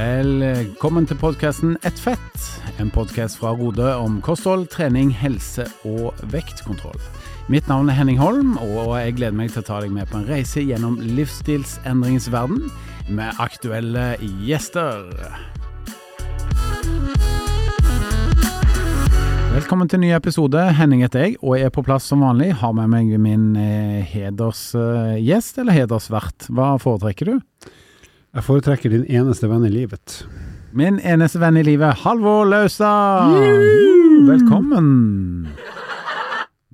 Velkommen til podkasten Ett fett, en podkast fra Rode om kosthold, trening, helse og vektkontroll. Mitt navn er Henning Holm, og jeg gleder meg til å ta deg med på en reise gjennom livsstilsendringens verden med aktuelle gjester. Velkommen til en ny episode. Henning heter jeg, og jeg er på plass som vanlig. Har med meg min eh, hedersgjest, eller hedersvert. Hva foretrekker du? Jeg foretrekker din eneste venn i livet. Min eneste venn i livet, Halvor Lausa! Velkommen!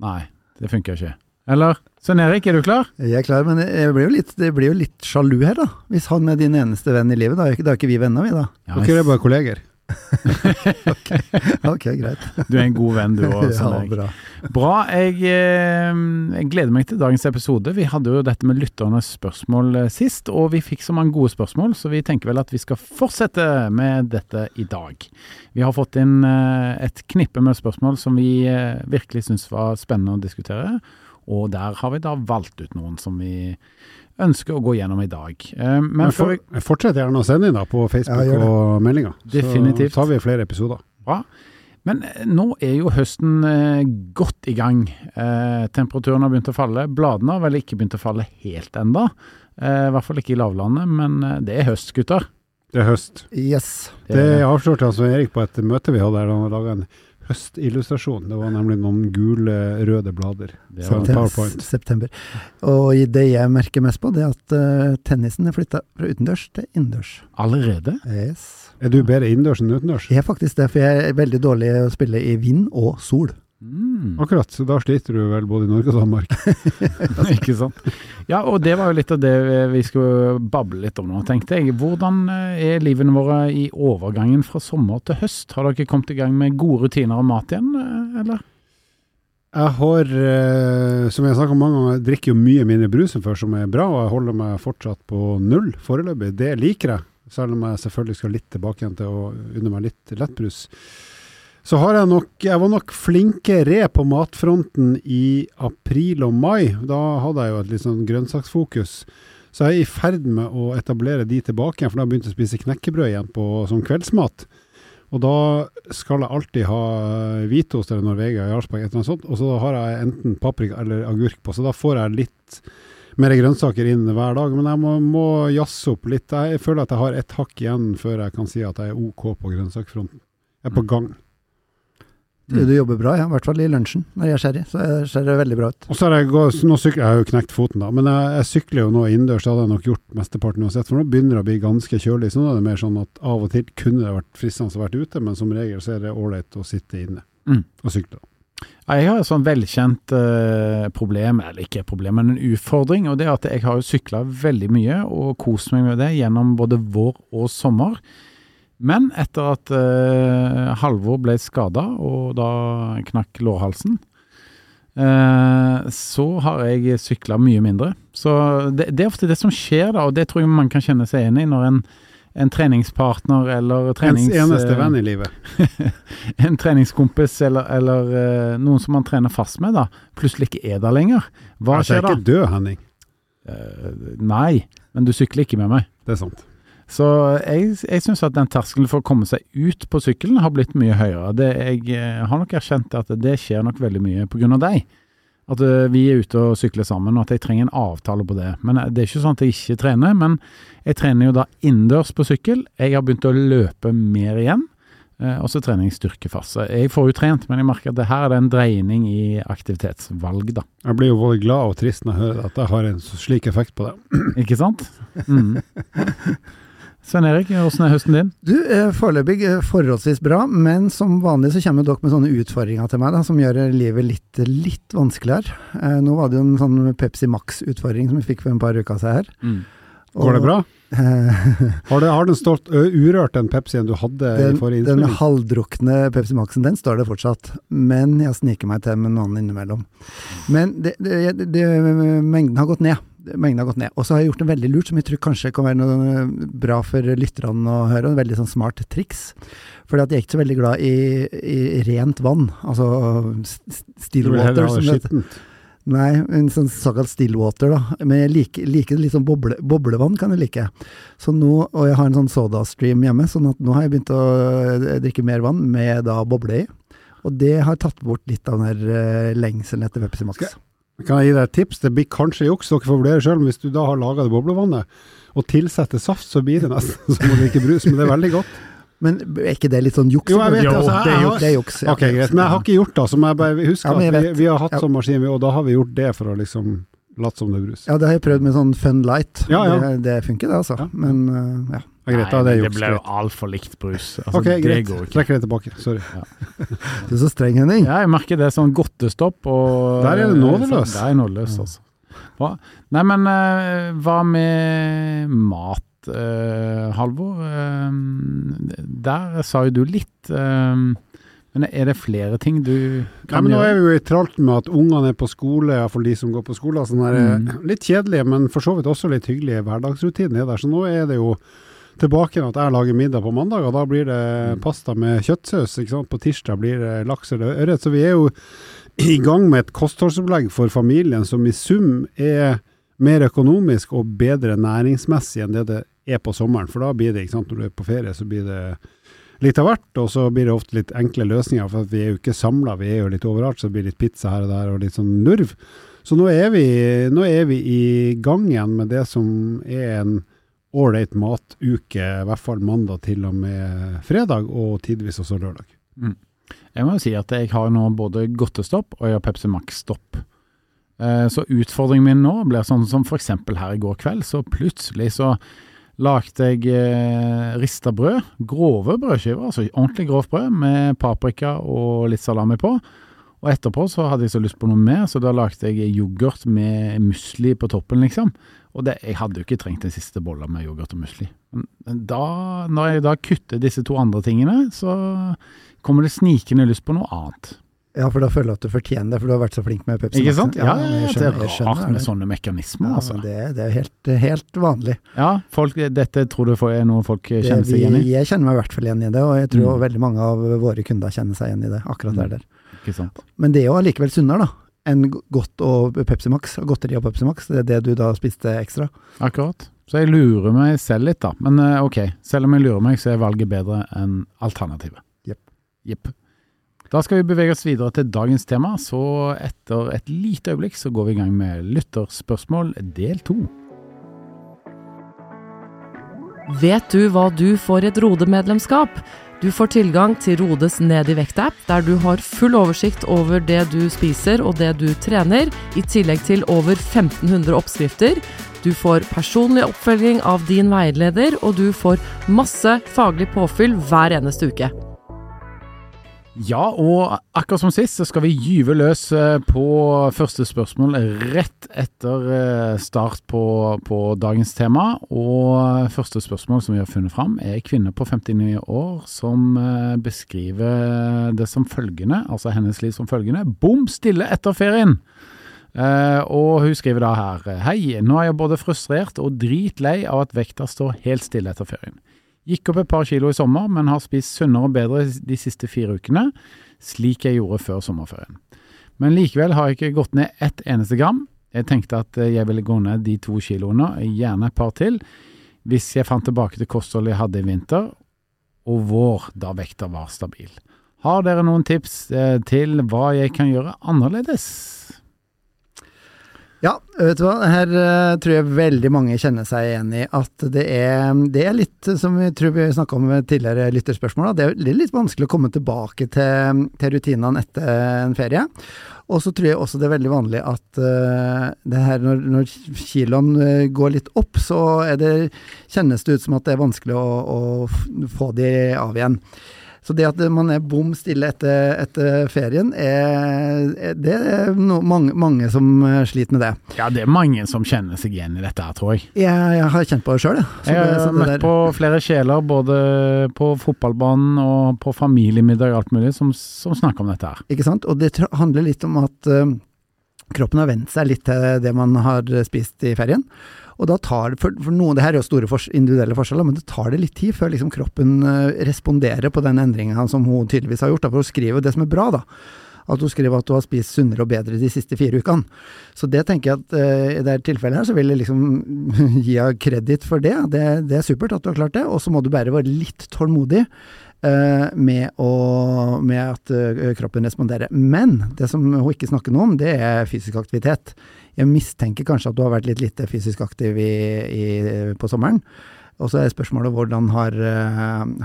Nei, det funker ikke. Eller? Svein Erik, er du klar? Jeg er klar, men jeg blir jo litt, jeg blir jo litt sjalu her, da. Hvis han er din eneste venn i livet, da er ikke, da er ikke vi venner, vi da. Ja, Dere er bare kolleger. Ok, greit. Du er en god venn, du òg, Ja, bra. Bra. Jeg, eh, jeg gleder meg til dagens episode. Vi hadde jo dette med lytternes spørsmål eh, sist, og vi fikk så mange gode spørsmål, så vi tenker vel at vi skal fortsette med dette i dag. Vi har fått inn eh, et knippe med spørsmål som vi virkelig syns var spennende å diskutere, og der har vi da valgt ut noen som vi ønsker å gå gjennom i dag. Eh, Men Men for, vi fortsett gjerne å sende inn da på Facebook Ja, og meldinger. Definitivt. Så tar vi flere episoder. Bra. Men eh, nå er jo høsten eh, godt i gang. Eh, temperaturen har begynt å falle. Bladene har vel ikke begynt å falle helt enda. Eh, I hvert fall ikke i lavlandet, men det er høst, gutter. Det er høst. Yes. Det avslørte han Svein Erik på et møte vi hadde her. han laga en høstillustrasjon. Det var nemlig noen gule, røde blader. det var, PowerPoint. September. Og det jeg merker mest på, det er at uh, tennisen er flytta fra utendørs til innendørs. allerede? Yes. Er du bedre innendørs enn utendørs? Jeg er faktisk det, for jeg er veldig dårlig å spille i vind og sol. Mm. Akkurat, så da sliter du vel både i Norge og Danmark. ikke sant? Ja, og det var jo litt av det vi skulle bable litt om nå, tenkte jeg. Hvordan eh, er livene våre i overgangen fra sommer til høst? Har dere kommet i gang med gode rutiner og mat igjen, eh, eller? Jeg har, eh, som jeg har snakket om mange ganger, jeg drikker jo mye mindre brus enn før, som er bra, og jeg holder meg fortsatt på null foreløpig. Det liker jeg, selv om jeg selvfølgelig skal litt tilbake igjen til å unne meg litt lettbrus. Så har jeg nok, jeg var nok flinkere på matfronten i april og mai. Da hadde jeg jo et litt sånn grønnsaksfokus. Så jeg er i ferd med å etablere de tilbake igjen, for da har jeg begynt å spise knekkebrød igjen på, som kveldsmat. Og da skal jeg alltid ha hvitost eller Norvegia, Jarlsberg, et eller annet sånt. Og så har jeg enten paprika eller agurk på, så da får jeg litt mer grønnsaker inn hver dag. Men jeg må, må jazze opp litt. Jeg føler at jeg har ett hakk igjen før jeg kan si at jeg er OK på grønnsaksfronten. Jeg er på gang. Du, du jobber bra, ja. I hvert fall i lunsjen når jeg skjærer. Så ser det veldig bra ut. Og så har jeg gått, nå sykler jeg har jo knekt foten da, men jeg, jeg sykler jo nå innendørs, det hadde jeg nok gjort mesteparten uansett, for nå begynner det å bli ganske kjølig, så nå er det mer sånn at av og til kunne det vært fristende å være ute, men som regel så er det ålreit å sitte inne Mm. og sykle. da. Jeg har et sånn velkjent uh, problem, eller ikke et problem, men en utfordring. og det er at Jeg har jo sykla veldig mye og kost meg med det gjennom både vår og sommer. Men etter at eh, Halvor ble skada og da knakk lårhalsen, eh, så har jeg sykla mye mindre. Så det, det er ofte det som skjer, da, og det tror jeg man kan kjenne seg enig i når en, en treningspartner eller Ens eneste venn i livet. en treningskompis eller, eller eh, noen som man trener fast med, da, plutselig ikke er der lenger. Hva Altså, jeg skjer er ikke død, Henning. Eh, nei, men du sykler ikke med meg. Det er sant. Så jeg, jeg syns at den terskelen for å komme seg ut på sykkelen har blitt mye høyere. Det, jeg eh, har nok erkjent at det skjer nok veldig mye av deg. At eh, vi er ute og sykler sammen, og at jeg trenger en avtale på det. Men eh, Det er ikke sånn at jeg ikke trener, men jeg trener jo da innendørs på sykkel. Jeg har begynt å løpe mer igjen. Og så trener jeg styrkefase. Jeg får jo trent, men jeg merker at det her er det en dreining i aktivitetsvalg, da. Jeg blir jo både glad og trist når jeg hører at det har en slik effekt på det. Ikke sant? Mm. Svein Erik, åssen er høsten din? Du, eh, foreløpig eh, forholdsvis bra, men som vanlig så kommer dere med sånne utfordringer til meg da, som gjør livet litt, litt vanskeligere. Eh, nå var det jo en sånn Pepsi Max-utfordring som vi fikk for en par uker siden her. Mm. Går det bra? Har, det, har den stått urørt den Pepsien du hadde den, i forrige den halvdrukne Pepsi Maxen, den står det fortsatt. Men jeg sniker meg til med noen innimellom. Men det, det, det, mengden har gått ned. Mengden har gått ned. Og så har jeg gjort det veldig lurt, som jeg tror kanskje kan være noe bra for lytterne å høre. En veldig sånn smart triks. Fordi at jeg er ikke så veldig glad i, i rent vann. Altså s- still Du vil heller water. Som det. Nei, en sånn såkalt stillwater, da. Men jeg liker, liker litt sånn boble, boblevann, kan jeg like. Så nå, og jeg har en sånn sodastream hjemme, sånn at nå har jeg begynt å eh, drikke mer vann med da boble i. Og det har tatt bort litt av den der eh, lengselen etter Pepsi Max. Skal- Kan jeg gi deg et tips? Det blir kanskje juks, dere får vurdere sjøl, men hvis du da har laga det boblevannet og tilsetter saft, så blir det nesten som å drikke brus, men det er veldig godt. Men er ikke det litt sånn juks? Jo, jeg vet det, altså, det er juks. Det er juks. ja. Ok, greit. Men jeg har ikke gjort det, så må jeg bare huske Ja, jeg at vi, vi har hatt Ja. sånn maskin, og da har vi gjort det for å liksom late som det er brus. Ja, det har jeg prøvd med sånn Fun Light. Ja, ja. Det, det funker, det, altså. Ja. Men uh, ja. Ja, Nei, det er det Nei, juks. det ble jo altfor likt brus. Altså, Ok, det greit. går ikke. Trekker det tilbake. Sorry. Du er så streng, Henning. Ja, jeg merker det er sånn godtestopp og Der er det nådeløs. Der er nådeløs, altså. Bra. Nei, men eh, hva med mat, eh, Halvor? Eh, der sa jo du litt. eh, men er det flere ting du kan Nei, men nå er vi jo i tralten med at ungene er på skole, iallfall de som går på skole. Sånn der, Mm. Litt kjedelige, men for så vidt også litt hyggelige hverdagsrutiner er der. Så nå er det jo tilbake igjen at jeg lager middag på mandag, og da blir det pasta med kjøttsaus. På tirsdag blir det laks eller ørret. Så vi er jo i gang med et kostholdsopplegg for familien som i sum er mer økonomisk og bedre næringsmessig enn det det er på sommeren. For da blir det, ikke sant, når du er på ferie, så blir det litt av hvert, og så blir det ofte litt enkle løsninger, for vi er jo ikke samla, vi er jo litt overalt, så det blir litt pizza her og der, og litt sånn lurv. Så nå er vi, nå er vi i gang igjen med det som er en ålreit matuke, i hvert fall mandag til og med fredag, og tidvis også lørdag. Jeg må jo si at jeg har nå både godtestopp og jeg har Pepsi Max-stopp. Eh, Så utfordringen min nå blir sånn som eksempel her i går kveld, så plutselig så lagde jeg eh, rista brød, grove brødskiver, altså ordentlig grovt brød med paprika og litt salami på. Og etterpå så hadde jeg så lyst på noe mer, så da lagde jeg yoghurt med musli på toppen, liksom. Og det, jeg hadde jo ikke trengt den siste bolla med yoghurt og musli. Men da, når jeg da kutter disse to andre tingene, så kommer det snikende lyst på noe annet. ja, for da føler jeg at du fortjener det, for du har vært så flink med Pepsi Ikke sant? Ja, ja jeg det skjønner- er jeg skjønner rart med sånne mekanismer, Ja, altså. det, det er helt, helt vanlig. Ja, folk, dette tror du er noe folk kjenner seg igjen i? jeg kjenner meg i hvert fall igjen i det, og jeg tror Mm. veldig mange av våre kunder kjenner seg igjen i det. akkurat Mm. der der. Ikke sant? Men det er jo allikevel sunnere, da. Enn godt og Pepsi Max. Godteri og Pepsi Max. Det er det du da spiste ekstra. Akkurat. Så jeg lurer meg selv litt, da. Men eh, ok, selv om jeg lurer meg, så er valget bedre enn alternativet. Jepp. Yep. Da skal vi bevege oss videre til dagens tema, så etter et lite øyeblikk så går vi i gang med lytterspørsmål del to. Vet du hva du får et Rode-medlemskap? Du får tilgang til Rodes Ned i vekt-app, der du har full oversikt over det du spiser og det du trener, i tillegg til over 1500 oppskrifter. Du får personlig oppfølging av din veileder, og du får masse faglig påfyll hver eneste uke. Ja, og akkurat som sist så skal vi gyve løs eh, på første spørsmål rett etter eh, start på, på dagens tema. Og første spørsmål som vi har funnet fram er kvinne på 59 år som eh, beskriver det som følgende, altså hennes liv som følgende. Bom stille etter ferien! Og hun skriver da her Hei, nå er jeg både frustrert og dritlei av at vekta står helt stille etter ferien. Gikk opp et par kilo i sommer, men har spist sunnere og bedre de siste fire ukene, slik jeg gjorde før sommerferien. Men likevel har jeg ikke gått ned ett eneste gram. Jeg tenkte at eh, jeg ville gå ned de to kiloene, gjerne et par til, hvis jeg fant tilbake til kostholdet jeg hadde i vinter og vår, da vekta var stabil. Har dere noen tips eh, til hva jeg kan gjøre annerledes? Ja, vet du hva. Her eh, tror jeg veldig mange kjenner seg igjen i at det er, det er litt, som vi tror vi snakka om med tidligere lytterspørsmål, det er litt vanskelig å komme tilbake til, til rutinene etter en ferie. Og så tror jeg også det er veldig vanlig at uh, det her når, når kiloen eh, går litt opp, så det, kjennes det ut som at det er vanskelig å, å få de av igjen. Så det at man er bom stille etter, etter ferien, er, er, det er no, mange, mange som eh, sliter med det. Ja, det er mange som kjenner seg igjen i dette tror jeg. Jeg, jeg har kjent på det sjøl, jeg. Jeg har møtt der- på flere sjeler, både på fotballbanen og på familiemiddag og alt mulig, som, som snakker om dette her. Ikke sant? Og det handler litt om at uh, kroppen har vent seg litt til det man har spist i ferien. Og da tar det, for, for noen, det her er jo store for, individuelle forskjeller, men det tar det litt tid før liksom kroppen eh, responderer på den endringen som hun tydeligvis har gjort. Da, for hun skriver det som er bra, da. at hun skriver at hun har spist sunnere og bedre de siste fire ukene. Så det tenker jeg at uh, i det tilfellet her, så vil jeg liksom gi henne kreditt for det. det. det. er supert at du har klart det, og så må du bare være litt tålmodig. Uh, med, å, med, at uh, kroppen responderer. Men det som hun ikke snakker noe om, det er fysisk aktivitet. Jeg mistenker kanskje at du har vært litt lite fysisk aktiv i, i, på sommeren. Og så er spørsmålet hvordan har,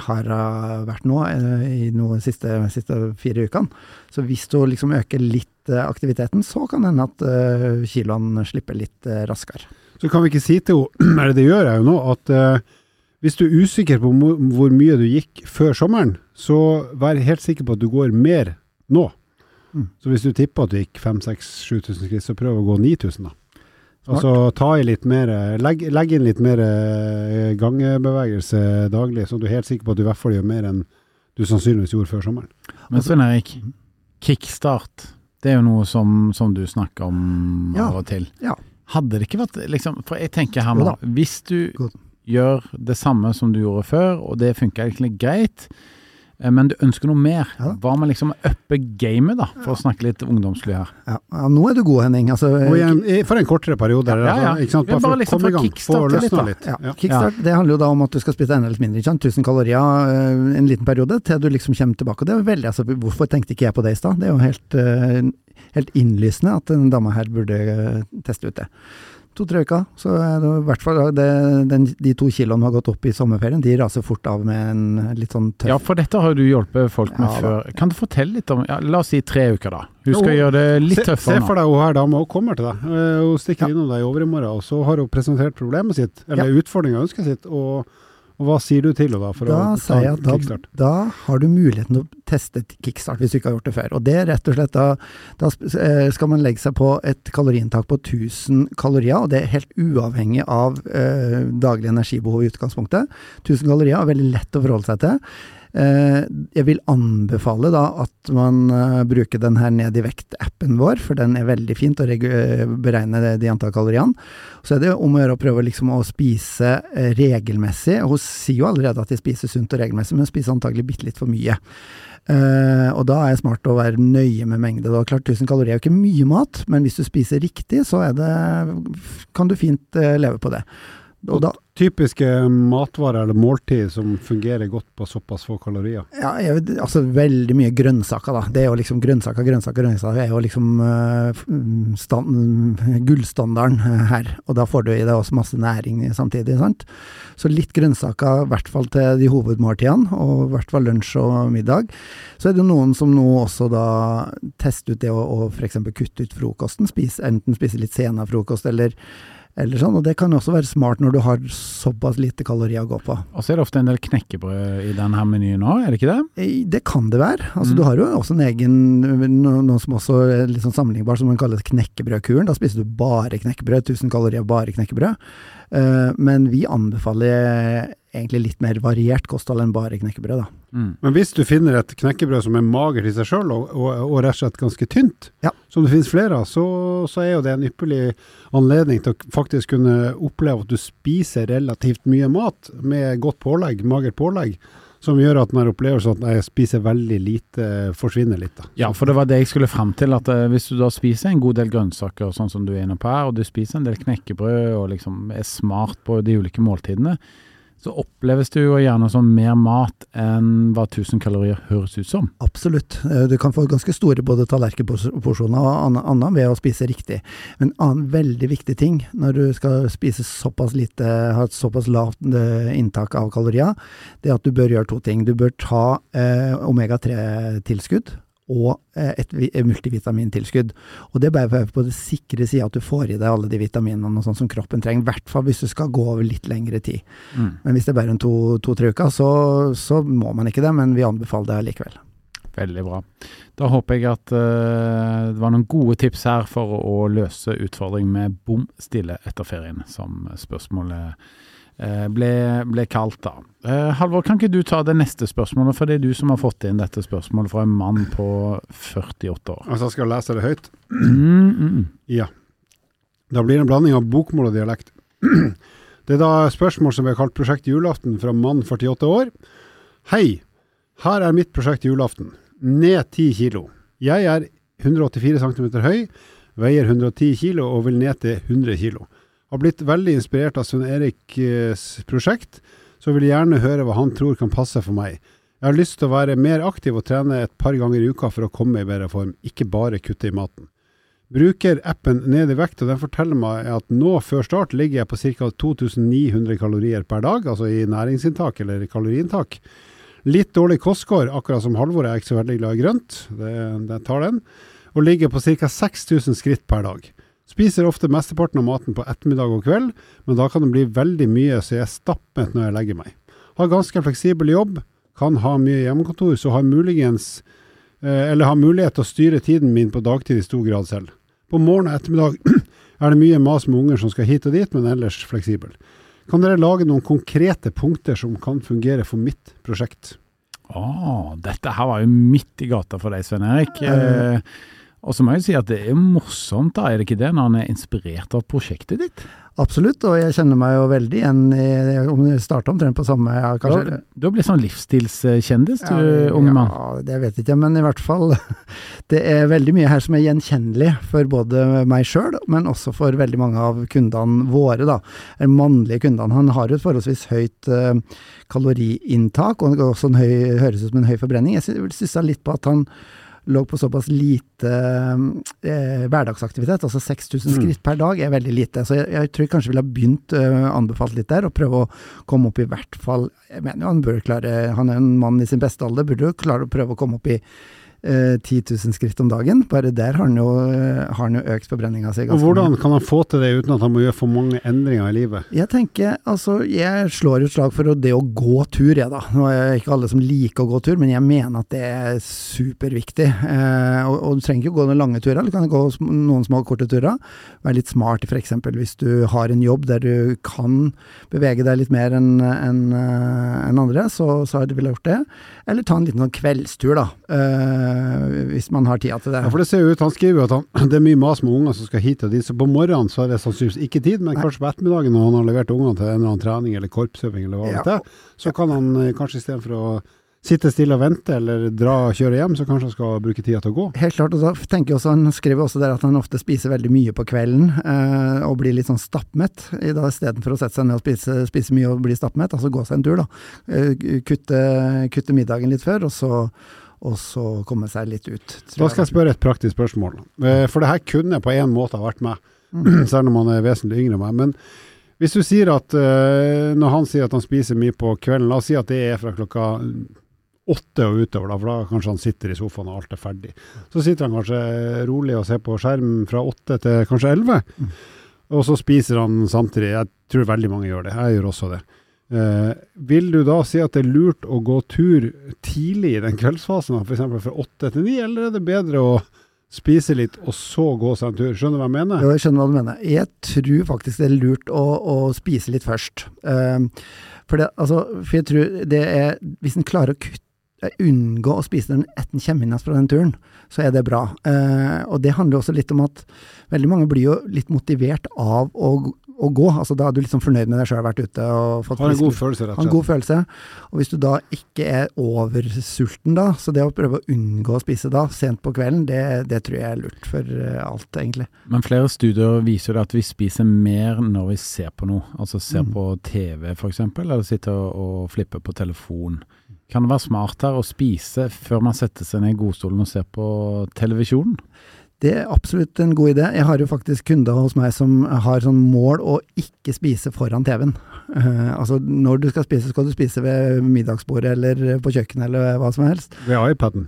har vært nå i de siste, siste, fire ukene. Så hvis du liksom øker litt aktiviteten, så kan det hende at kiloene slipper litt raskere. Så kan vi ikke si til henne, eller det gjør jeg jo nå, at hvis du er usikker på hvor mye du gikk før sommeren, så vær helt sikker på at du går mer nå. Mm. Så hvis du tipper at du gikk 5000-7000 skritt, så prøv å gå 9000, da. Altså ta i litt mer legg, legg, inn litt mer eh, gangebevegelse daglig, så du er helt sikker på at du i hvert fall gjør mer enn du sannsynligvis gjorde før sommeren. Men Svein Erik, kickstart, det er jo noe som, som du snakker om ja. av og til. Ja. Hadde det ikke vært liksom For jeg tenker her nå, hvis du God gjør det samme som du gjorde før, og det funker egentlig greit, men du ønsker noe mer. Ja. Hva med liksom å uppe gamet, da, for ja. å snakke litt ungdomslig her? Ja. ja. nå er du god, Henning. Altså, igjen, for en kortere periode. Ja, ja, Ikke sant? Bare, bare liksom fra kickstart komme i gang, få løsna litt. Ja. Kickstart det handler jo da om at du skal spise enda litt mindre. Ikke sant? 1000 kalorier uh, en liten periode, til du liksom kommer tilbake. Og det er veldig, altså, Hvorfor tenkte ikke jeg på det i stad? Det er jo helt, uh, helt innlysende at en dame her burde uh, teste ut det to-tre uker. Så er det i hvert fall det, den, de to kiloene har gått opp i sommerferien, de raser fort av med en litt sånn tøff Ja, for dette har du hjulpet folk med ja, før. Kan du fortelle litt om ja, La oss si tre uker, da. Hun skal jo, gjøre det litt tøffere nå. Se for deg hun her dama, hun kommer til deg. Eh, hun stikker ja. innom deg i overmorgen, og så har hun presentert problemet sitt, eller ja. utfordringa ønsket sitt. og og Hva sier du til henne da? da sier jeg at da, da, har du muligheten til å teste kickstart hvis du ikke har gjort det før. Og det er rett og slett da, da eh, skal man legge seg på et kaloriinntak på 1000 kalorier, og det er helt uavhengig av eh, daglig energibehov i utgangspunktet. 1000 kalorier er veldig lett å forholde seg til. Eh, jeg vil anbefale da at man eh, bruker den her Ned i vekt-appen vår, for den er veldig fint å eh, beregne de antall kaloriene. Så er det om å gjøre å prøve liksom å spise regelmessig. Hun sier jo allerede at de spiser sunt og regelmessig, men spiser antagelig bitte litt for mye. Uh, og da er det smart å være nøye med mengde. Da. Klart 1000 kalorier er jo ikke mye mat, men hvis du spiser riktig, så det, kan du fint uh, leve på det. Og da, typiske matvarer eller måltid som fungerer godt på såpass få kalorier? Ja, jeg, altså veldig mye grønnsaker, da. Det er jo liksom grønnsaker, grønnsaker, grønnsaker er jo liksom uh, stand, gullstandarden her. Og da får du i deg også masse næring samtidig, sant. Så litt grønnsaker, i hvert fall til de hovedmåltidene, og i hvert fall lunsj og middag. Så er det jo noen som nå også da tester ut det å, å f.eks. kutte ut frokosten. Spise, enten spise litt senere frokost, eller eller sånn, og Det kan også være smart når du har såpass lite kalorier å gå på. Og så er det ofte en del knekkebrød i denne menyen òg, er det ikke det? Det kan det være. Altså mm. Du har jo også en egen, noe som også er litt sånn sammenlignbar, som man kaller knekkebrødkuren. Da spiser du bare knekkebrød, 1000 kalorier bare knekkebrød. Uh, men vi anbefaler egentlig litt mer variert kosthold enn bare knekkebrød. da. Mm. Men hvis du finner et knekkebrød som er magert i seg sjøl, og, og, og, rett og slett ganske tynt, ja. som det finnes flere av, så, så, er jo det en ypperlig anledning til å faktisk kunne oppleve at du spiser relativt mye mat med godt pålegg, magert pålegg. Som gjør at den opplevelsen at jeg spiser veldig lite, forsvinner litt. Da. Ja, for det var det jeg skulle frem til. at uh, Hvis du da spiser en god del grønnsaker, sånn som du er inne på her, og du spiser en del knekkebrød og liksom er smart på de ulike måltidene, så oppleves det jo gjerne som mer mat enn hva 1000 kalorier høres ut som. Absolutt. Eh, du kan få ganske store både tallerkenporsjoner og annet ved å spise riktig. Men en annen veldig viktig ting når du skal spise såpass lite, ha et såpass lavt eh, inntak av kalorier, det er at du bør gjøre to ting. Du bør ta eh, omega-3-tilskudd og eh, et multivitamintilskudd. Og Det er bare på det sikre sida at du får i deg alle de vitaminene og sånn som kroppen trenger. I hvert fall hvis du skal gå over litt lengre tid. Mm. Men hvis det er bare en to-tre to, uker, så, så, må man ikke det. Men vi anbefaler det likevel. Veldig bra. Da håper jeg at uh, det var noen gode tips her for å, løse utfordringen med bom stille etter ferien, som spørsmålet Eh, ble, ble kalt, da. Eh, Halvor, kan ikke du ta det neste spørsmålet, for det er du som har fått inn dette spørsmålet fra en mann på 48 år. Altså, jeg skal lese det høyt? Mm, mm. Ja. Da blir det en blanding av bokmål og dialekt. Det er da spørsmål som vi har kalt Prosjekt julaften fra mann 48 år. Hei, her er mitt prosjekt julaften. Ned 10 kilo. Jeg er 184 cm høy, veier 110 kilo og vil ned til 100 kg. Har blitt veldig inspirert av Svein Eriks prosjekt, så vil gjerne høre hva han tror kan passe for meg. Jeg har lyst til å være mer aktiv og trene et par ganger i uka for å komme i bedre form, ikke bare kutte i maten. Bruker appen Ned i vekt, og den forteller meg at nå før start ligger jeg på ca. 2900 kalorier per dag, altså i næringsinntak eller kaloriinntak. Litt dårlig kostskår, akkurat som Halvor er jeg ikke så veldig glad i grønt, det, det tar den, og ligger på ca. 6000 skritt per dag. Spiser ofte mesteparten av maten på ettermiddag og kveld, men da kan det bli veldig mye så jeg er stappmett når jeg legger meg. Har ganske fleksibel jobb, kan ha mye hjemmekontor, så har muligens eh, eller har mulighet til å styre tiden min på dagtid i stor grad selv. På morgen og ettermiddag er det mye mas med unger som skal hit og dit, men ellers fleksibel. Kan dere lage noen konkrete punkter som kan fungere for mitt prosjekt? Å, dette her var jo midt i gata for deg, Svein Erik. Eh, og så må jeg si at det er morsomt, da, er det ikke det, når han er inspirert av prosjektet ditt? Absolutt, og jeg kjenner meg jo veldig igjen i Om vi starter omtrent på samme ja, har, du har blitt sånn livsstilskjendis, du ja, unge mann. Ja, det vet jeg ikke, men i hvert fall Det er veldig mye her som er gjenkjennelig for både meg sjøl, men også for veldig mange av kundene våre, da. De mannlige kundene. Han har jo et forholdsvis høyt uh, kaloriinntak, og også en høy, høres ut som en høy forbrenning. Jeg stussa litt på at han lå på såpass lite eh, hverdagsaktivitet, altså 6000 Mm. skritt per dag er veldig lite. Så jeg, jeg tror jeg kanskje ville ha begynt eh, anbefalt litt der, og prøve å komme opp i hvert fall Jeg mener jo han bør klare Han er en mann i sin beste alder, burde jo klare å prøve å komme opp i eh, 10 000 skritt om dagen. Bare der har han jo, eh, har han jo økt forbrenninga si hvordan kan han få til det uten at han må gjøre for mange endringer i livet? Jeg tenker, altså, jeg slår et slag for det å gå tur, jeg da. Nå er det ikke alle som liker å gå tur, men jeg mener at det er superviktig. Eh, og, og du trenger ikke gå noen lange turer, du kan gå noen små korte turer. Vær litt smart f.eks. hvis du har en jobb der du kan bevege deg litt mer enn en, en andre, så, så ville jeg gjort det. Eller ta en liten sånn kveldstur, da. Eh, hvis man har tida til det. Ja, for det ser jo ut, Han skriver jo at han, det er mye mas med unger som skal hit og dit, så på morgenen så er det sannsynligvis ikke tid, men Nei. kanskje på ettermiddagen når han har levert ungene til en eller annen trening eller korpsøving eller hva Ja. vet er, så kan han eh, kanskje istedenfor å sitte stille og vente eller dra og kjøre hjem, så kanskje han skal bruke tida til å gå. Helt klart, og da tenker jeg også, Han skriver også der at han ofte spiser veldig mye på kvelden, eh, og blir litt sånn stappmett. Istedenfor å sette seg ned og spise, spise mye og bli stappmett, altså gå seg en tur. da. Eh, kutte, kutte middagen litt før, og så, og så komme seg litt ut. Da skal jeg spørre et praktisk spørsmål. Eh, For det her kunne på en måte ha vært meg, Mm. selv om han er vesentlig yngre enn meg. Men hvis du sier at eh, når han sier at han spiser mye på kvelden, la oss si at det er fra klokka åtte og utover, da, for da kanskje han sitter i sofaen og alt er ferdig. Så sitter han kanskje rolig og ser på skjerm fra åtte til kanskje elleve, Mm. og så spiser han samtidig. Jeg tror veldig mange gjør det, jeg gjør også det. Eh, vil du da si at det er lurt å gå tur tidlig i den kveldsfasen, f.eks. fra åtte til ni, eller er det bedre å spise litt og så gå seg en tur? Skjønner du hva jeg mener? Jo, jeg skjønner hva du mener. Jeg tror faktisk det er lurt å, å spise litt først. Eh, for, det, altså, for jeg tror det er Hvis en klarer å kutte, unngå å spise den etter en fra den turen, så er det bra. Eh, og det handler også litt om at veldig mange blir jo litt motivert av å, å gå. Altså Da er du liksom fornøyd med deg sjøl, vært ute og fått Har en god følelse, rett og slett. en god følelse. Og hvis du da ikke er oversulten da, så det å prøve å unngå å spise da, sent på kvelden, det, det tror jeg er lurt for eh, alt, egentlig. Men flere studier viser det at vi spiser mer når vi ser på noe. Altså ser Mm. på TV f.eks., eller sitter og, og flipper på telefon. Kan det være smart her å spise før man setter seg ned i godstolen og ser på televisjonen? Det er absolutt en god idé. Jeg har jo faktisk kunder hos meg som har sånn mål å ikke spise foran TV-en. Uh, altså når du skal spise, skal du spise ved middagsbordet eller på kjøkkenet eller hva som helst. Ved iPaden.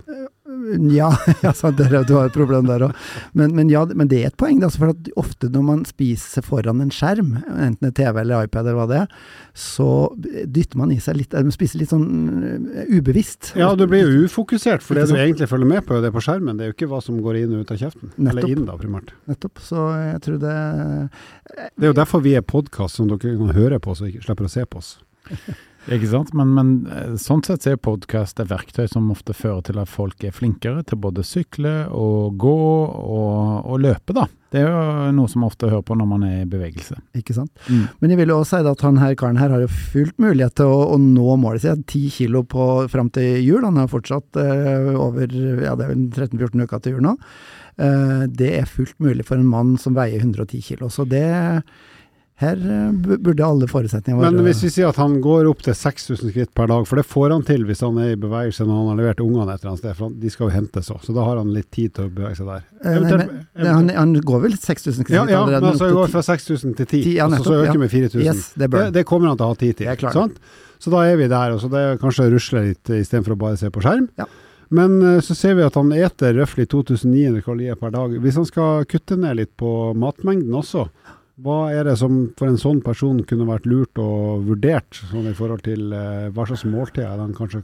Ja, ja sant, du har et problem der òg. Men, men, ja, men det er et poeng. Altså, for at ofte når man spiser foran en skjerm, enten TV eller iPad eller hva det er, så dytter man i seg litt Man spiser litt sånn eh, ubevisst. Ja, du blir jo ufokusert, for det du egentlig følger med på, det på skjermen. Det er jo ikke hva som går inn og ut av kjeften. Eller Nettopp. inn, da, primært. Nettopp. Så jeg tror det Det er jo derfor vi er podkast, som dere kan høre på, så ikke slipper å se på oss. Ikke sant? Men, men eh, sånn sett er podkast et verktøy som ofte fører til at folk er flinkere til både sykle og gå og, og løpe, da. Det er jo noe som man ofte hører på når man er i bevegelse. Ikke sant. Mm. Men jeg vil jo også si at han her karen her har jo fullt mulighet til å, å nå målet sitt. Ti kilo på, fram til jul. Han har fortsatt eh, over ja, det er vel 13-14 uker til jul nå. Eh, det er fullt mulig for en mann som veier 110 kilo. Så det her eh, burde alle forutsetninger være Men hvis vi sier at han går opp til 6000 skritt per dag, for det får han til hvis han er i bevegelse når han har levert ungene et eller annet sted, for de skal jo hentes òg, så da har han litt tid til å bevege seg der. Eh, nei, men, han, han går vel 6000 skritt ja, ja, allerede? Ja, men det opp går fra 6000 til 10, 10 ja, og så nettopp, øker ja. med 4000. Yes, det Det, han. det kommer han til å ha tid til. Det er sant? Så da er vi der, og så det er kanskje å rusle litt istedenfor å bare se på skjerm. Ja. Men eh, så ser vi at han eter røftlig 2900 kalorier per dag. Hvis han skal kutte ned litt på matmengden også, hva er det som for en sånn person kunne vært lurt og vurdert, sånn i forhold til eh, hva slags måltider han kanskje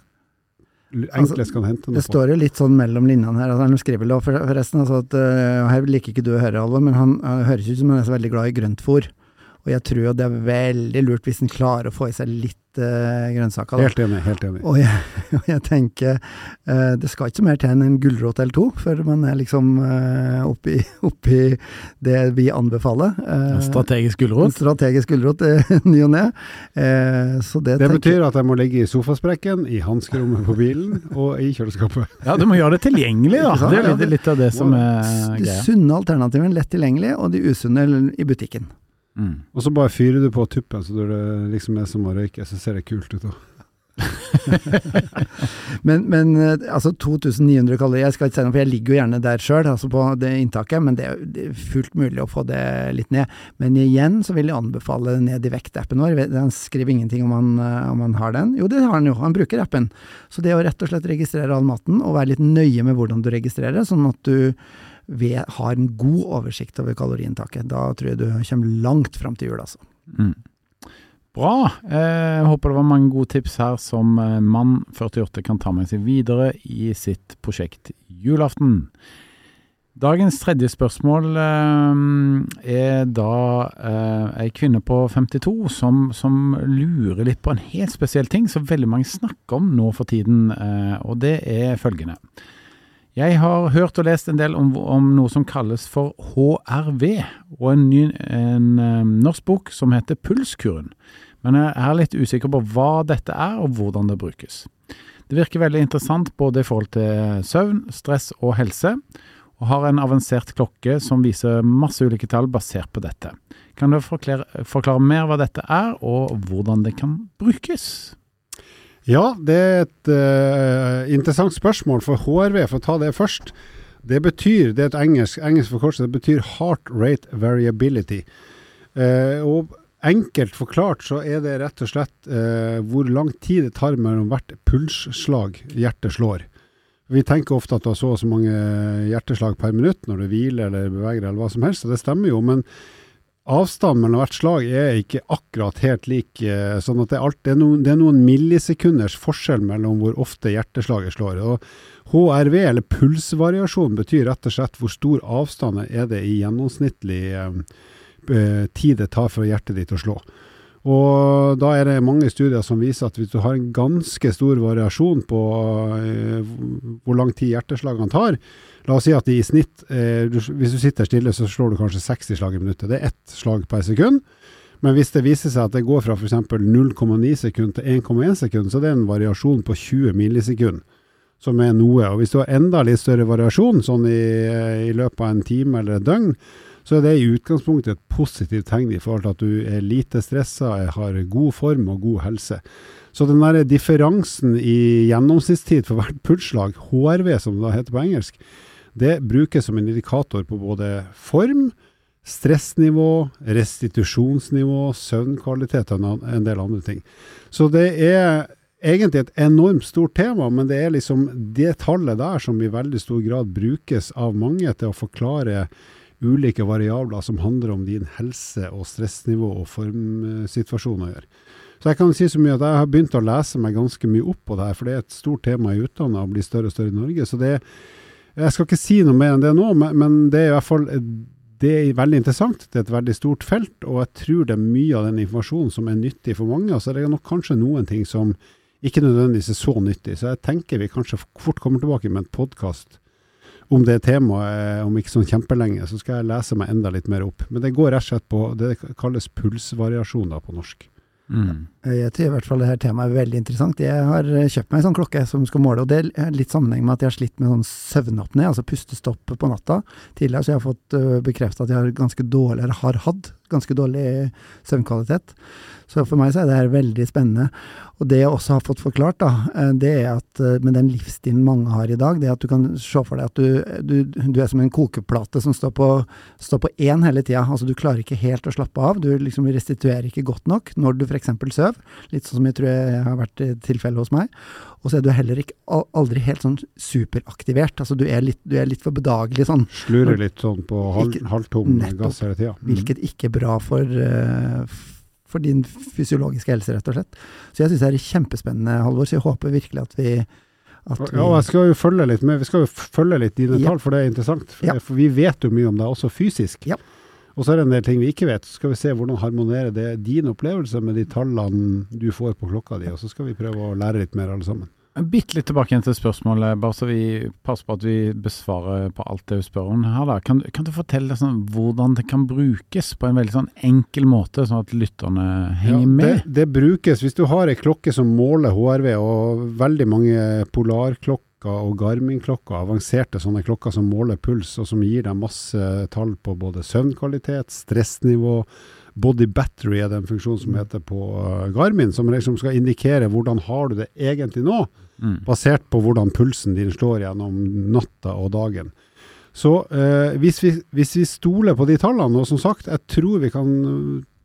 l- enklest kan hente noe Altså, Det står jo litt sånn mellom linjene her. Altså, han skriver forresten altså at uh, Her liker ikke du å høre, Alvor, men han, han høres ut som han er så veldig glad i grøntfôr. Og jeg tror jo det er veldig lurt hvis en klarer å få i seg litt uh, grønnsaker. Da. Helt enig. helt enig. Og jeg, og jeg tenker uh, det skal ikke så mer til enn en gulrot eller to før man er liksom uh, oppi, oppi det vi anbefaler. en Strategisk en strategisk gulrot ny og ne. Eh, så det, Det betyr at jeg må ligge i sofasprekken, i hanskerommet på bilen og i kjøleskapet. Ja, du må gjøre det tilgjengelig, da. Det er litt, litt av det som er greia. de sunne alternativene lett tilgjengelig, og de usunne i butikken. Mm. Og så bare fyrer du på tuppen, så det liksom er som å røyke. Så ser det kult ut. da. Men, men eh, altså 2900 kalorier, jeg skal ikke si noe, for jeg ligger jo gjerne der sjøl, altså på det inntaket, men det er, fullt mulig å få det litt ned. Men igjen så vil jeg anbefale ned i vektappen vår. Han skriver ingenting om han, eh, om han har den. Jo, det har han jo, han bruker appen. Så det å rett og slett registrere all maten, og være litt nøye med hvordan du registrerer, sånn at du ved, har en god oversikt over kaloriinntaket. Da tror jeg du kommer langt fram til jul, altså. Mm. Bra. Eh, Jeg håper det var mange gode tips her som eh, mann 48 kan ta med seg videre i sitt prosjekt julaften. Dagens tredje spørsmål eh, er da ei kvinne på 52 som, som lurer litt på en helt spesiell ting som veldig mange snakker om nå for tiden, og det er følgende. Jeg har hørt og lest en del om, om noe som kalles for HRV, og en, ny, en eh, norsk bok som heter Pulskuren. Men jeg er litt usikker på hva dette er, og hvordan det brukes. Det virker veldig interessant både i forhold til søvn, stress og helse, og har en avansert klokke som viser masse ulike tall basert på dette. Kan du forklare, forklare mer hva dette er, og hvordan det kan brukes? Ja, det er et uh, interessant spørsmål for HRV, for å ta det først. Det betyr, det er et engelsk, engelsk forkortelse, det betyr Heart Rate Variability. Uh, og enkelt forklart så er det rett og slett uh, hvor lang tid det tar mellom hvert pulsslag hjertet slår. Vi tenker ofte at du har så og så mange hjerteslag per minutt når du hviler eller beveger eller hva som helst, og det stemmer jo, men avstanden mellom hvert slag er ikke akkurat helt lik. eh, sånn at det er, alt, det, er noen, det er noen millisekunders forskjell mellom hvor ofte hjerteslaget slår. Og HRV, eller pulsvariasjon, betyr rett og slett hvor stor avstand er det i gjennomsnittlig eh, eh, tid det tar for hjertet ditt å slå. Og da er det mange studier som viser at hvis du har en ganske stor variasjon på eh, hvor lang tid hjerteslagene tar, La oss si at i snitt, eh, hvis du sitter stille, så slår du kanskje 60 slag i minuttet. Det er ett slag per sekund. Men hvis det viser seg at det går fra f.eks. 0,9 sekund til 1,1 sekund, så det er en variasjon på 20 millisekund, som er noe. Og hvis du har enda litt større variasjon, sånn i, i løpet av en time eller et døgn, så er det i utgangspunktet et positivt tegn i forhold til at du er lite stressa, har god form og god helse. Så den der differansen i gjennomsnittstid for hvert pulsslag, HRV som det heter på engelsk, det brukes som en indikator på både form, stressnivå, restitusjonsnivå, søvnkvalitet og en del andre ting. Så det er egentlig et enormt stort tema, men det er liksom det tallet der som i veldig stor grad brukes av mange til å forklare ulike variabler som handler om din helse og stressnivå og formsituasjon å gjøre. Så jeg kan si så mye at jeg har begynt å lese meg ganske mye opp på det her, for det er et stort tema i utlandet og blir større og større i Norge. Så det, jeg skal ikke si noe mer enn det nå, men, det er i hvert fall det er veldig interessant. Det er et veldig stort felt, og jeg tror det er mye av den informasjonen som er nyttig for mange. Og det er nok kanskje noen ting som ikke nødvendigvis er så nyttig. Så jeg tenker vi kanskje fort kommer tilbake med en podkast om det temaet om ikke sånn kjempelenge. Så skal jeg lese meg enda litt mer opp. Men det går rett og slett på det kalles pulsvariasjoner på norsk. Mm. Jeg tror i hvert fall det her temaet er veldig interessant. Jeg har eh, kjøpt meg en sånn klokke som skal måle, og det er litt sammenheng med at jeg har slitt med sånn søvnapné, altså pustestopp på natta tidligere, så jeg har fått bekrefta at jeg har ganske dårlig, eller har hatt ganske dårlig søvnkvalitet. Så for meg så er det her veldig spennende. Og det jeg også har fått forklart, da, eh, det er at eh, med den livsstilen mange har i dag, det er at du kan se for deg at du, du, du er som en kokeplate som står på, står på én hele tida. Altså du klarer ikke helt å slappe av. Du liksom restituerer ikke godt nok når du f.eks. sover. Litt sånn som jeg tror jeg har vært tilfellet hos meg. Og så er du heller ikke aldri helt sånn superaktivert. Altså du er litt, du er litt for bedagelig sånn. Slurer litt sånn på halv, halvtom gass hele tida. Mm. Hvilket ikke er bra for, uh, for din fysiologiske helse, rett og slett. Så jeg syns det er kjempespennende, Halvor. Så jeg håper virkelig at vi at og ja, jeg skal jo følge litt med. Vi skal jo følge litt dine ja. tall, for det er interessant. For, ja. for, vi vet jo mye om deg, også fysisk. Ja. Og så er det en del ting vi ikke vet. Så skal vi se hvordan harmonerer det din opplevelse med de tallene du får på klokka di. Og så skal vi prøve å lære litt mer alle sammen. Bitte litt tilbake igjen til spørsmålet, bare så vi passer på at vi besvarer på alt det hun spør om her. da. Kan, kan du fortelle sånn, hvordan det kan brukes på en veldig sånn enkel måte, sånn at lytterne henger ja, med? Det, det, brukes hvis du har ei klokke som måler HRV, og veldig mange polarklokker og Garmin-klokker, avanserte sånne klokker som måler puls, og som gir deg masse tall på både søvnkvalitet, stressnivå, Body battery er den funksjonen som heter på uh, Garmin, som liksom skal indikere hvordan har du det egentlig nå, mm. basert på hvordan pulsen din slår gjennom natta og dagen. Så eh, hvis, vi, hvis, vi, stoler på de tallene, og som sagt, jeg tror vi kan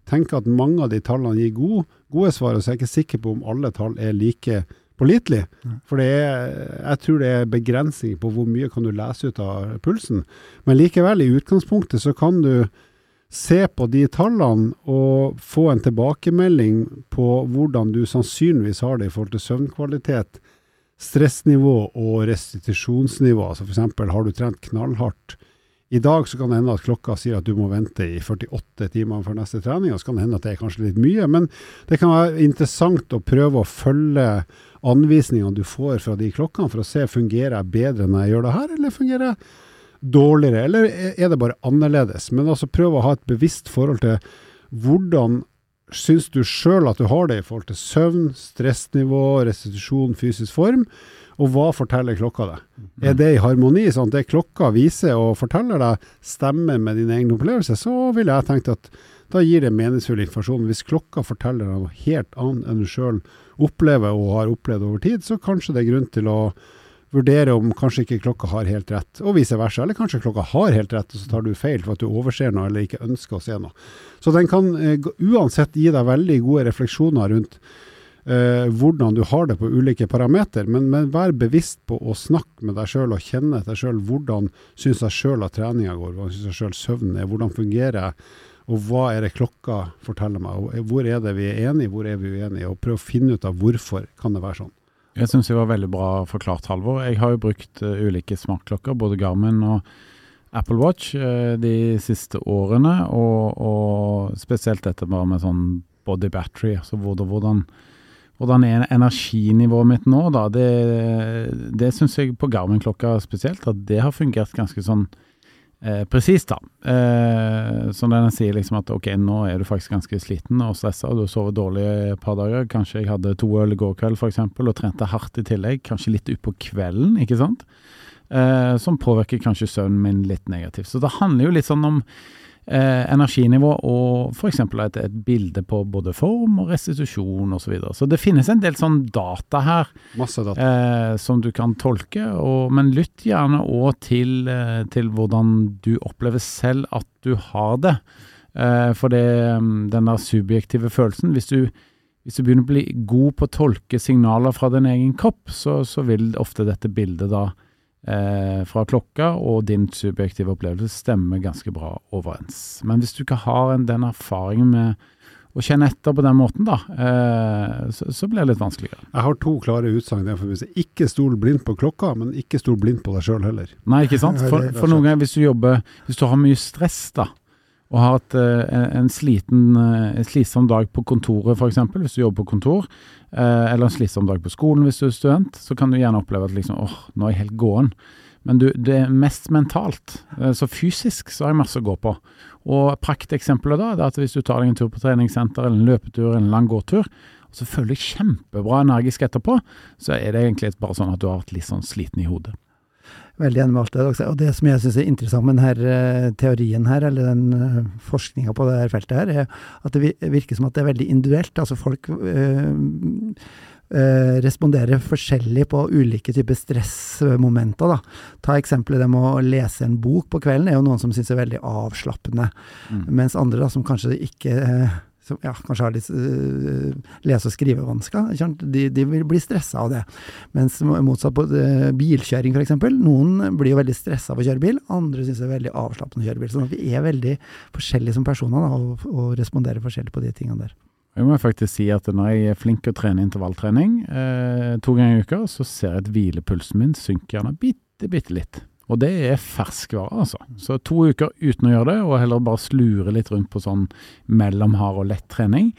tenke at mange av de tallene gir gode, gode svar, så jeg er ikke sikker på om alle tall er like pålitelige. For det er, jeg tror det er begrensninger på hvor mye kan du lese ut av pulsen. Men likevel, i utgangspunktet så kan du se på de tallene og få en tilbakemelding på hvordan du sannsynligvis har det i forhold til søvnkvalitet, stressnivå og restitusjonsnivå. Altså F.eks. har du trent knallhardt. I dag så kan det hende at klokka sier at du må vente i 48 timer før neste trening, og så kan det hende at det er kanskje litt mye, men det kan være interessant å prøve å følge anvisningene du får fra de klokkene, for å se fungerer jeg bedre når jeg gjør det her, eller fungerer jeg dårligere, eller er det bare annerledes? Men altså prøv å ha et bevisst forhold til hvordan syns du sjøl at du har det i forhold til søvn, stressnivå, restitusjon, fysisk form, og hva forteller klokka deg? Er det i harmoni? sånn at Det klokka viser og forteller deg stemmer med din egen opplevelse, så ville jeg tenkt at da gir det meningsfull informasjon. Hvis klokka forteller deg noe helt annet enn du sjøl opplever og har opplevd over tid, så kanskje det er grunn til å vurdere om kanskje ikke klokka har helt rett, og vice versa. Eller kanskje klokka har helt rett, og så tar du feil for at du overser noe eller ikke ønsker å se noe. Så den kan uh, uansett gi deg veldig gode refleksjoner rundt uh, hvordan du har det på ulike parameter, men, men, vær bevisst på å snakke med deg sjøl og kjenne deg sjøl. Hvordan syns jeg sjøl at treninga går, hvordan syns jeg sjøl søvnen er, hvordan fungerer jeg? Og hva er det klokka forteller meg? Hvor er det vi er enige, hvor er vi uenige? Og prøv å finne ut av hvorfor kan det være sånn. Jeg syns det var veldig bra forklart, Halvor. Jeg har jo brukt uh, ulike smartklokker, både Garmin og Apple Watch, uh, de siste årene. Og, og, spesielt dette bare med sånn body battery, altså hvordan, hvordan er energinivået mitt nå, da. Det, det syns jeg på Garmin-klokka spesielt, at det har fungert ganske sånn eh, presist, da. Eh, så den sier liksom at ok, nå er du faktisk ganske sliten og stressa, du har sovet dårlig et par dager. Kanskje jeg hadde to øl i går kveld f.eks., og trente hardt i tillegg. Kanskje litt utpå kvelden, ikke sant. Eh, som påvirker kanskje søvnen min litt negativt. Så det handler jo litt sånn om eh, energinivå og f.eks. Et, et bilde på både form og restitusjon osv. Så, videre. så det finnes en del sånn data her data. Eh, som du kan tolke, og, men lytt gjerne òg til, eh, til, hvordan du opplever selv at du har det. Eh, for det, mm, den der subjektive følelsen hvis du, hvis du begynner å bli god på å tolke signaler fra din egen kropp, så, så vil ofte dette bildet da eh, fra klokka og din subjektive opplevelse stemmer ganske bra overens. Men hvis du ikke har en, den erfaringen med å kjenne etter på den måten, da, eh, så, så blir det litt vanskeligere. Jeg har to klare utsagn. Ikke stol blindt på klokka, men ikke stol blindt på deg sjøl heller. Nei, ikke sant? For, for noen ganger hvis du jobber Hvis du har mye stress, da, og har hatt eh, en, en sliten, eh, en slitsom dag på kontoret f.eks., hvis du jobber på kontor, eh, eller en slitsom dag på skolen hvis du er student, så kan du gjerne oppleve at liksom åh, nå er jeg helt gåen. Men du, det er mest mentalt. Eh, Så fysisk så har jeg masse å gå på. Og prakteksempelet da, er at hvis du tar deg en tur på treningssenter, eller en løpetur, eller en lang gåtur, og så føler du kjempebra energisk etterpå, så er det egentlig bare sånn at du har vært litt sånn sliten i hodet. Veldig enig med alt det dere. Og det som jeg syns er interessant med denne teorien her, eller den uh, forskninga på det her feltet her, er at det virker som at det er veldig individuelt. Altså folk øh, øh, responderer forskjellig på ulike typer stressmomenter. Da. Ta eksempelet det med å lese en bok på kvelden, er jo noen som syns er veldig avslappende. Mm. Mens andre da, som kanskje ikke eh, som, ja, kanskje har litt uh, lese- og skrivevansker, de, de vil bli stressa av det. Mens motsatt på uh, bilkjøring f.eks. Noen blir jo veldig stressa av å kjøre bil, andre syns det er veldig avslappende å kjøre bil. Sånn at vi er veldig forskjellige som personer da, og, og responderer forskjellig på de tingene der. Jeg må faktisk si at når jeg er flink til å trene intervalltrening eh, to ganger i uka, så ser jeg at hvilepulsen min synker gjerne bitte, bitte litt. Og det er ferskvare, altså. Så to uker uten å gjøre det, og heller bare slure litt rundt på sånn mellomhard og lett trening,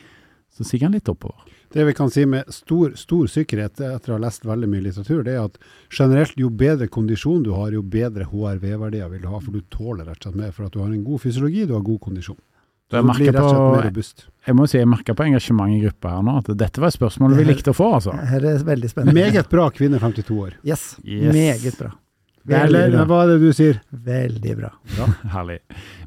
så stiger han litt oppover. Det vi kan si med stor, stor sikkerhet etter å ha lest veldig mye litteratur, det er at generelt jo bedre kondisjon du har, jo bedre HRV-verdier vil du ha, for du tåler rett og slett mer. For at du har en god fysiologi, du har god kondisjon. Så Så jeg du blir merker rett og slett mer på, robust. jeg må si jeg merker på engasjement i gruppa her nå, at dette var et spørsmål vi likte å få, altså. Her er veldig spennende. Meget bra kvinne 52 år. Yes. Yes. Meget bra. Eller bra. hva er det du sier? Veldig bra. Herlig.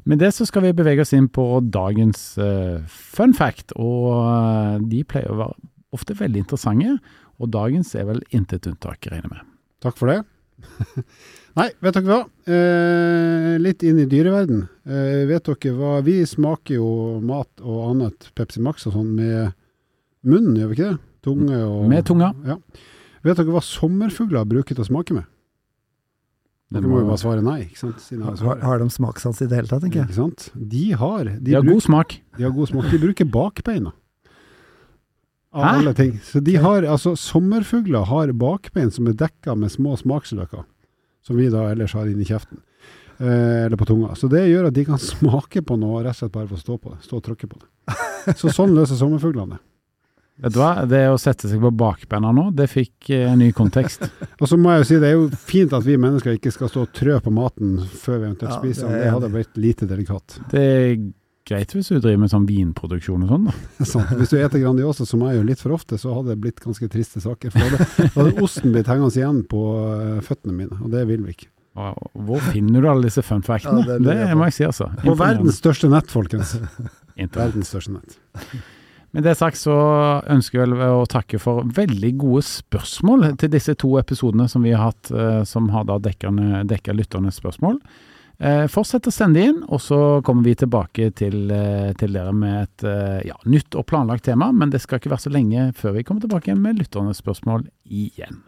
Med det så skal vi bevege oss inn på dagens uh, fun fact, og eh, de pleier å være ofte veldig interessante, og dagens er vel intet unntak, regner med. Takk for det. Nei, vet dere hva? Eh, litt inn i dyreverden. Eh, vet dere hva? Vi smaker jo mat og annet Pepsi Max og sånn med munnen, gjør vi ikke det? Tunge og Med tunga. Ja. Vet dere hva sommerfugler bruker til å smake med? Dere må jo bare svare nei, ikke sant? Har Har, de smakssans i det hele tatt, tenker jeg. Ikke sant? De har, de, De har bruk- god smak. de har god smak. De bruker bakbeina. Av Hæ? alle ting. Så de har, altså Sommerfugler har bakbein som er dekka med små smaksløker, som vi da ellers har inni kjeften. Eh, eller på tunga. Så det gjør at de kan smake på noe, rett og slett bare ved å stå på det. Stå og trykke på det. Så sånn løser sommerfuglene det. Vet du hva, det å sette seg på bakbeina nå, det fikk eh, ny kontekst. Og så må jeg jo si, det er jo fint at vi mennesker ikke skal stå og trø på maten før vi eventuelt Ja, spiser det den. Det hadde blitt lite delikat. Det er greit hvis du driver med sånn vinproduksjon og sånn, da. sånn. Hvis du eter Grandiosa, som jeg gjør litt for ofte, så hadde det blitt ganske triste saker. For da hadde, hadde osten blitt hengende igjen på eh, føttene mine, og det vil vi ikke. Hvor finner du alle disse fun factene? Ja, det det det må jeg si, altså. På verdens største nett, folkens. Verdens største nett. Med det sagt så ønsker jeg å takke for veldig gode spørsmål til disse to episodene som vi har hatt, eh, som har da dekka lytternes spørsmål. Eh, fortsett å sende inn, og så kommer vi tilbake til, eh, til dere med et ja, nytt og planlagt tema. Men det skal ikke være så lenge før vi kommer tilbake med lytternes spørsmål igjen.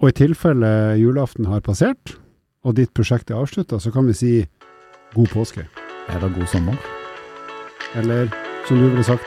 Og i tilfelle julaften har passert, og ditt prosjekt er avslutta, så kan vi si god påske. Eller god sommer? Eller som du ville sagt,